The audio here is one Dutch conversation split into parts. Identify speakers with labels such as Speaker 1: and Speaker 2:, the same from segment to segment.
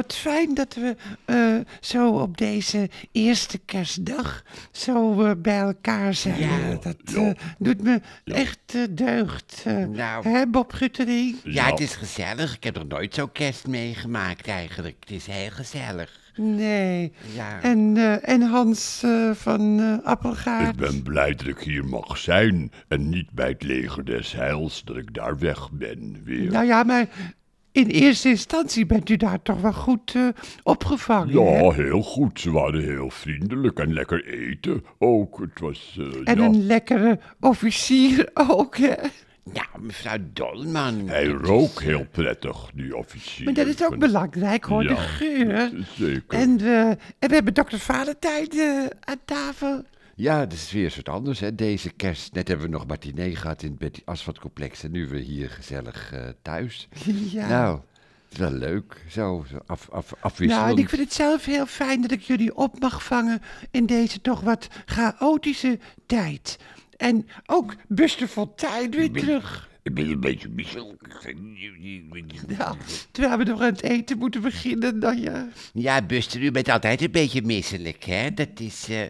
Speaker 1: wat fijn dat we eh, zo op deze eerste kerstdag zo eh, bij elkaar zijn.
Speaker 2: Ja.
Speaker 1: dat eh, doet me echt deugd.
Speaker 2: Nou.
Speaker 1: Hè, Bob Guttering?
Speaker 2: Ja, het is gezellig. Ik heb nog nooit zo kerst meegemaakt eigenlijk. Het is heel gezellig.
Speaker 1: Nee.
Speaker 2: Ja.
Speaker 1: En, eh, en Hans eh, van eh, Appelgaard?
Speaker 3: Ik ben blij dat ik hier mag zijn en niet bij het leger des heils, dat ik daar weg ben weer.
Speaker 1: Nou ja, maar in eerste instantie bent u daar toch wel goed eh, opgevangen. hè?
Speaker 3: Ja, heel goed. Ze waren heel vriendelijk en lekker eten ook. Het was, eh,
Speaker 1: En
Speaker 3: ja.
Speaker 1: een lekkere officier ook, hè?
Speaker 2: Ja, mevrouw Dolman.
Speaker 3: Hij rook heel prettig, die officier.
Speaker 1: Maar dat is ook belangrijk, hoor, de geur.
Speaker 3: Zeker.
Speaker 1: En, eh, en we hebben dokter Valentijn eh, aan tafel.
Speaker 2: Ja, dat is weer soort anders, hè, deze kerst. Net hebben we nog matinee gehad in het Asfaltcomplex en nu weer hier gezellig eh, thuis.
Speaker 1: Ja.
Speaker 2: Nou, het is wel leuk, zo, af, af, afwisselend.
Speaker 1: Nou, en ik vind het zelf heel fijn dat ik jullie op mag vangen in deze toch wat chaotische tijd. En ook Buster Fontijn weer terug.
Speaker 3: Ik ben een beetje misselijk.
Speaker 1: Ja, terwijl we nog aan het eten moeten beginnen, dan ja.
Speaker 2: Ja, Buster, u bent altijd een beetje misselijk, hè? Dat is, eh,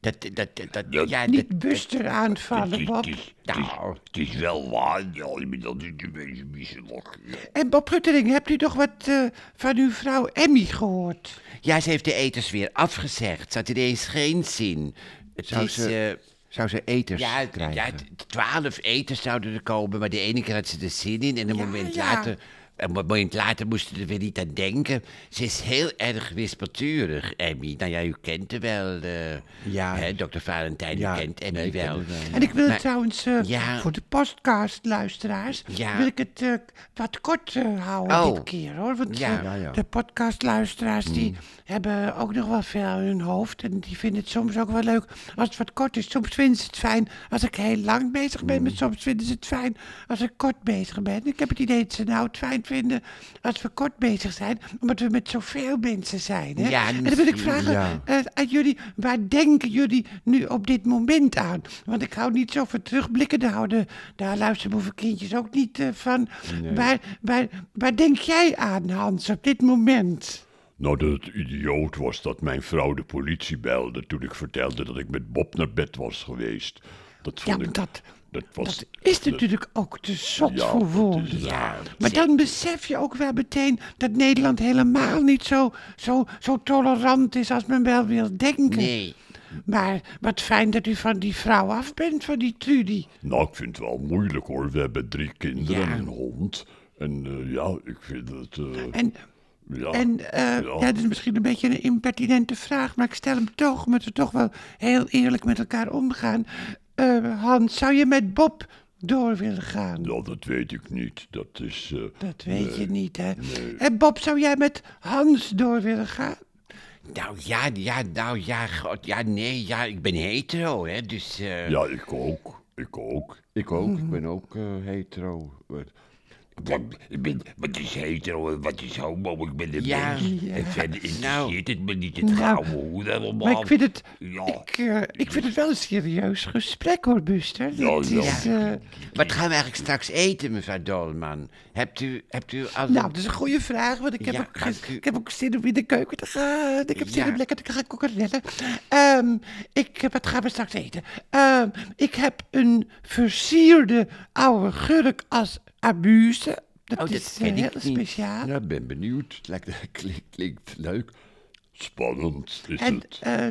Speaker 2: dat, dat, dat, dat, ja, dat,
Speaker 1: Niet Buster aanvallen, Bob.
Speaker 2: nou,
Speaker 3: Het is wel waar, ja, ik ben altijd een beetje misselijk. Ja.
Speaker 1: En Bob Ruttering, hebt u nog wat eh, van uw vrouw Emmy gehoord?
Speaker 2: ja, ze heeft de eters weer afgezegd. Ze had ineens geen zin. Het
Speaker 4: Zou
Speaker 2: is,
Speaker 4: ze
Speaker 2: eh,
Speaker 4: Zou ze eters
Speaker 2: ja,
Speaker 4: krijgen?
Speaker 2: ja, twaalf eters zouden er komen, maar de ene keer had ze er zin in en een
Speaker 1: Ja,
Speaker 2: moment
Speaker 1: ja.
Speaker 2: later... Een moment later moesten we er weer niet aan denken. Ze is heel erg wispelturig, Emmy. Nou ja, u kent haar wel. eh
Speaker 4: Ja.
Speaker 2: Hè, dokter Valentijn,
Speaker 4: Ja,
Speaker 2: u kent Emmy
Speaker 4: nee, ik ken
Speaker 2: wel.
Speaker 1: En ik wil
Speaker 2: Maar-
Speaker 1: trouwens eh,
Speaker 2: Ja.
Speaker 1: voor de podcastluisteraars
Speaker 2: Ja.
Speaker 1: wil ik het eh, wat kort eh, houden
Speaker 2: Oh.
Speaker 1: dit keer hoor. Want
Speaker 2: Ja.
Speaker 4: Ja, ja.
Speaker 1: de podcastluisteraars die hebben ook nog wel veel in hun hoofd. En die vinden het soms ook wel leuk als het wat kort is. Soms vinden ze het fijn als ik heel lang bezig ben. Maar soms vinden ze het fijn als ik kort bezig ben. Ik heb het idee dat ze nou het fijn vinden als we kort bezig zijn. Omdat we met zoveel mensen zijn. Hè?
Speaker 2: Ja,
Speaker 1: en dan wil ik vragen
Speaker 4: ja.
Speaker 1: eh, aan jullie, waar denken jullie nu op dit moment aan? Want ik hou niet zo van terugblikken, daar houden daar luisteren kindjes ook niet eh, van. Waar, waar, waar denk jij aan, Hans, op dit moment?
Speaker 3: Nou, dat het idioot was dat mijn vrouw de politie belde toen ik vertelde dat ik met Bob naar bed was geweest. Dat
Speaker 1: Ja,
Speaker 3: vond
Speaker 1: maar
Speaker 3: ik...
Speaker 1: dat,
Speaker 3: dat was,
Speaker 1: dat is natuurlijk ook te zot
Speaker 3: Ja,
Speaker 1: voor
Speaker 3: is
Speaker 1: woorden.
Speaker 3: raar.
Speaker 1: Maar dan besef je ook wel meteen dat Nederland helemaal niet zo, zo, zo tolerant is als men wel wil denken.
Speaker 2: Nee.
Speaker 1: Maar wat fijn dat u van die vrouw af bent, van die Trudy.
Speaker 3: Nou, ik vind het wel moeilijk hoor. We hebben drie kinderen
Speaker 2: Ja.
Speaker 3: en een hond. En eh, ja, ik vind het... eh,
Speaker 1: En
Speaker 3: ja,
Speaker 1: En eh, ja.
Speaker 3: ja.
Speaker 1: dat is misschien een beetje een impertinente vraag, maar ik stel hem toch, omdat we toch wel heel eerlijk met elkaar omgaan. Eh, Hans, zou je met Bob door willen gaan?
Speaker 3: Nou, dat weet ik niet. Dat is... eh,
Speaker 1: Dat weet je niet, hè?
Speaker 3: nee.
Speaker 1: En Bob, zou jij met Hans door willen gaan?
Speaker 2: Nou ja, ja, nou ja, god, ja, nee, ja, ik ben hetero, hè, dus... eh,
Speaker 3: Ja, ik ook. Ik ook.
Speaker 4: Ik ook, ik ben ook eh, hetero.
Speaker 3: Wat, ik ben, wat is hetero en wat is homo? Ik ben een
Speaker 2: Ja.
Speaker 3: mens.
Speaker 1: Ja.
Speaker 3: En verder interesseert het me niet het
Speaker 1: Nou,
Speaker 3: hoe allemaal.
Speaker 1: Maar ik vind het,
Speaker 3: Ja.
Speaker 1: ik, eh, ik vind het wel een serieus gesprek, hoor, Buster.
Speaker 3: Ja,
Speaker 1: is, eh,
Speaker 2: Wat gaan we eigenlijk straks eten, mevrouw Dolman? Hebt u, hebt u al...
Speaker 1: nou, dat is een goede vraag, want ik heb,
Speaker 2: Ja,
Speaker 1: ook,
Speaker 2: u.
Speaker 1: ik heb ook zin om in de keuken te gaan. Ik heb zin
Speaker 2: Ja.
Speaker 1: om lekker te gaan kokerellen. Ehm ik, wat gaan we straks eten? Ehm, ik heb een versierde oude gurk als abuse. Dat
Speaker 2: Oh, dat
Speaker 1: is
Speaker 2: ken ik
Speaker 1: heel
Speaker 2: niet.
Speaker 1: speciaal.
Speaker 4: Ja, ik ben benieuwd. Het lijkt, klinkt, klinkt leuk.
Speaker 3: Spannend is
Speaker 1: En,
Speaker 3: het.
Speaker 1: eh,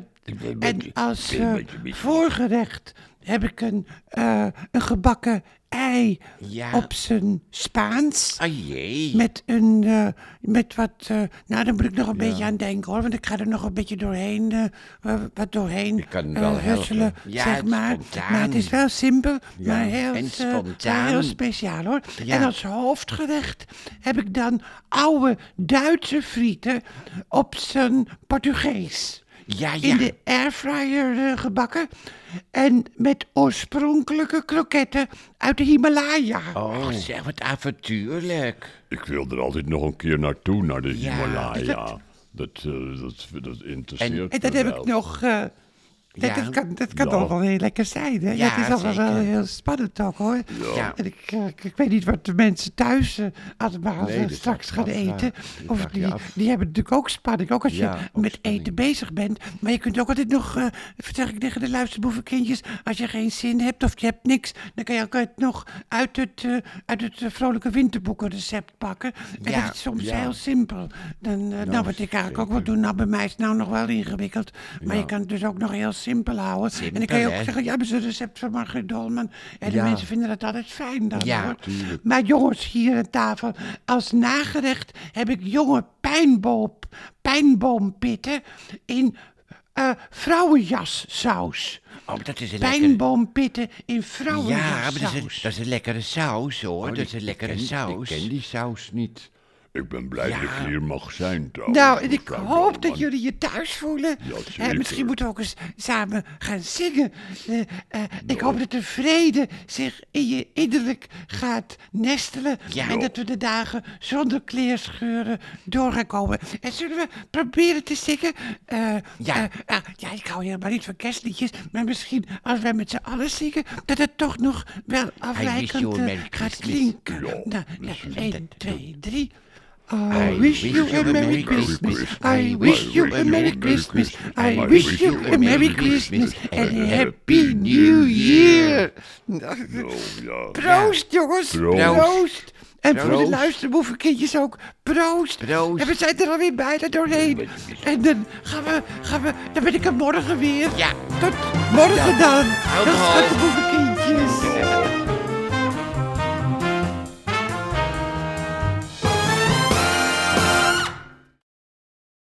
Speaker 1: en als eh, voorgerecht heb ik een, eh, een gebakken ei
Speaker 2: Ja.
Speaker 1: op zijn Spaans.
Speaker 2: Ah jee.
Speaker 1: Met een, eh, met wat, nou dan moet ik nog een beetje aan denken hoor, want ik ga er nog een beetje doorheen, wat doorheen
Speaker 4: Ik kan wel
Speaker 1: husselen.
Speaker 2: Ja,
Speaker 1: zeg maar.
Speaker 2: spontaan.
Speaker 1: Maar het is wel simpel, maar heel, maar heel speciaal hoor. En als hoofdgerecht heb ik dan oude Duitse frieten op zijn Portugees.
Speaker 2: Ja, ja.
Speaker 1: In de airfryer eh, gebakken. En met oorspronkelijke kroketten uit de Himalaya.
Speaker 2: Oh, zeg, wat avontuurlijk.
Speaker 3: Ik wil er altijd nog een keer naartoe, naar de
Speaker 2: Ja,
Speaker 3: Himalaya.
Speaker 1: dat-
Speaker 3: Dat, eh, dat, dat interesseert
Speaker 1: En
Speaker 3: me
Speaker 1: dan heb
Speaker 3: wel.
Speaker 1: ik nog, eh, Dat,
Speaker 2: Ja.
Speaker 1: dat kan, dat kan
Speaker 3: Ja.
Speaker 1: toch wel heel lekker zijn, hè?
Speaker 2: Ja,
Speaker 1: het is allemaal wel heel spannend ook, hoor.
Speaker 2: Ja.
Speaker 1: En ik, eh, ik, ik weet niet wat de mensen thuis uh, allemaal
Speaker 4: Nee, dat
Speaker 1: straks gaan eten. Of die, die hebben natuurlijk ook spanning, ook als je met
Speaker 4: spanning.
Speaker 1: eten bezig bent. Maar je kunt ook altijd nog, eh zeg ik tegen de luisterboevenkindjes, als je geen zin hebt of je hebt niks, dan kan je ook het nog uit het, eh, uit het eh, Vrolijke Winterboeken recept pakken. En
Speaker 2: Ja,
Speaker 1: dat is soms heel simpel. Dan, eh, nou, wat ik eigenlijk ook wel doe, nou bij mij is het nou nog wel ingewikkeld. Maar je kan het dus ook nog heel simpel houden. en dan kan je ook
Speaker 2: hè?
Speaker 1: zeggen, ja, hebben ze een recept van Margriet Dolman. En de
Speaker 4: Ja.
Speaker 1: mensen vinden dat altijd fijn dan,
Speaker 2: Ja,
Speaker 1: hoor. Maar jongens, hier aan tafel, als nagerecht heb ik jonge pijnboom, pijnboompitten in eh vrouwenjassaus.
Speaker 2: Oh, dat is een lekkere...
Speaker 1: Pijnboompitten in
Speaker 2: Ja,
Speaker 1: vrouwenjassaus.
Speaker 2: maar dat is, een, dat is een lekkere saus, hoor. dat is een lekkere
Speaker 4: Oh, ken,
Speaker 2: saus.
Speaker 4: Ik ken die saus niet.
Speaker 3: Ik ben blij dat ik hier mag zijn trouwens.
Speaker 1: Nou, en ik hoop dat jullie je thuis voelen.
Speaker 3: Ja,
Speaker 1: Eh, misschien moeten we ook eens samen gaan zingen. Eh, eh, Ik hoop dat de vrede zich in je innerlijk gaat nestelen.
Speaker 2: Ja.
Speaker 1: En dat we de dagen zonder kleerscheuren door gaan komen. En zullen we proberen te zingen?
Speaker 2: Ja.
Speaker 1: ja, ik hou helemaal niet van kerstliedjes. Maar misschien als wij met z'n allen zingen... dat het toch nog wel afwijkend gaat klinken.
Speaker 3: Ja,
Speaker 1: Nou, ja,
Speaker 3: misschien.
Speaker 1: 1, 2, 3... I wish you a Merry Christmas. I wish you a Merry Christmas. I wish you a Merry Christmas and a Happy New Year. Proost, jongens.
Speaker 3: Proost.
Speaker 1: Proost. En voor de luisterboevenkindjes ook, proost.
Speaker 2: Proost.
Speaker 1: En we zijn er alweer bijna doorheen. En dan gaan we, gaan we, dan ben ik er morgen weer.
Speaker 2: Ja.
Speaker 1: Tot morgen dan. Dag,
Speaker 2: toch op.
Speaker 1: schattenboevenkindjes.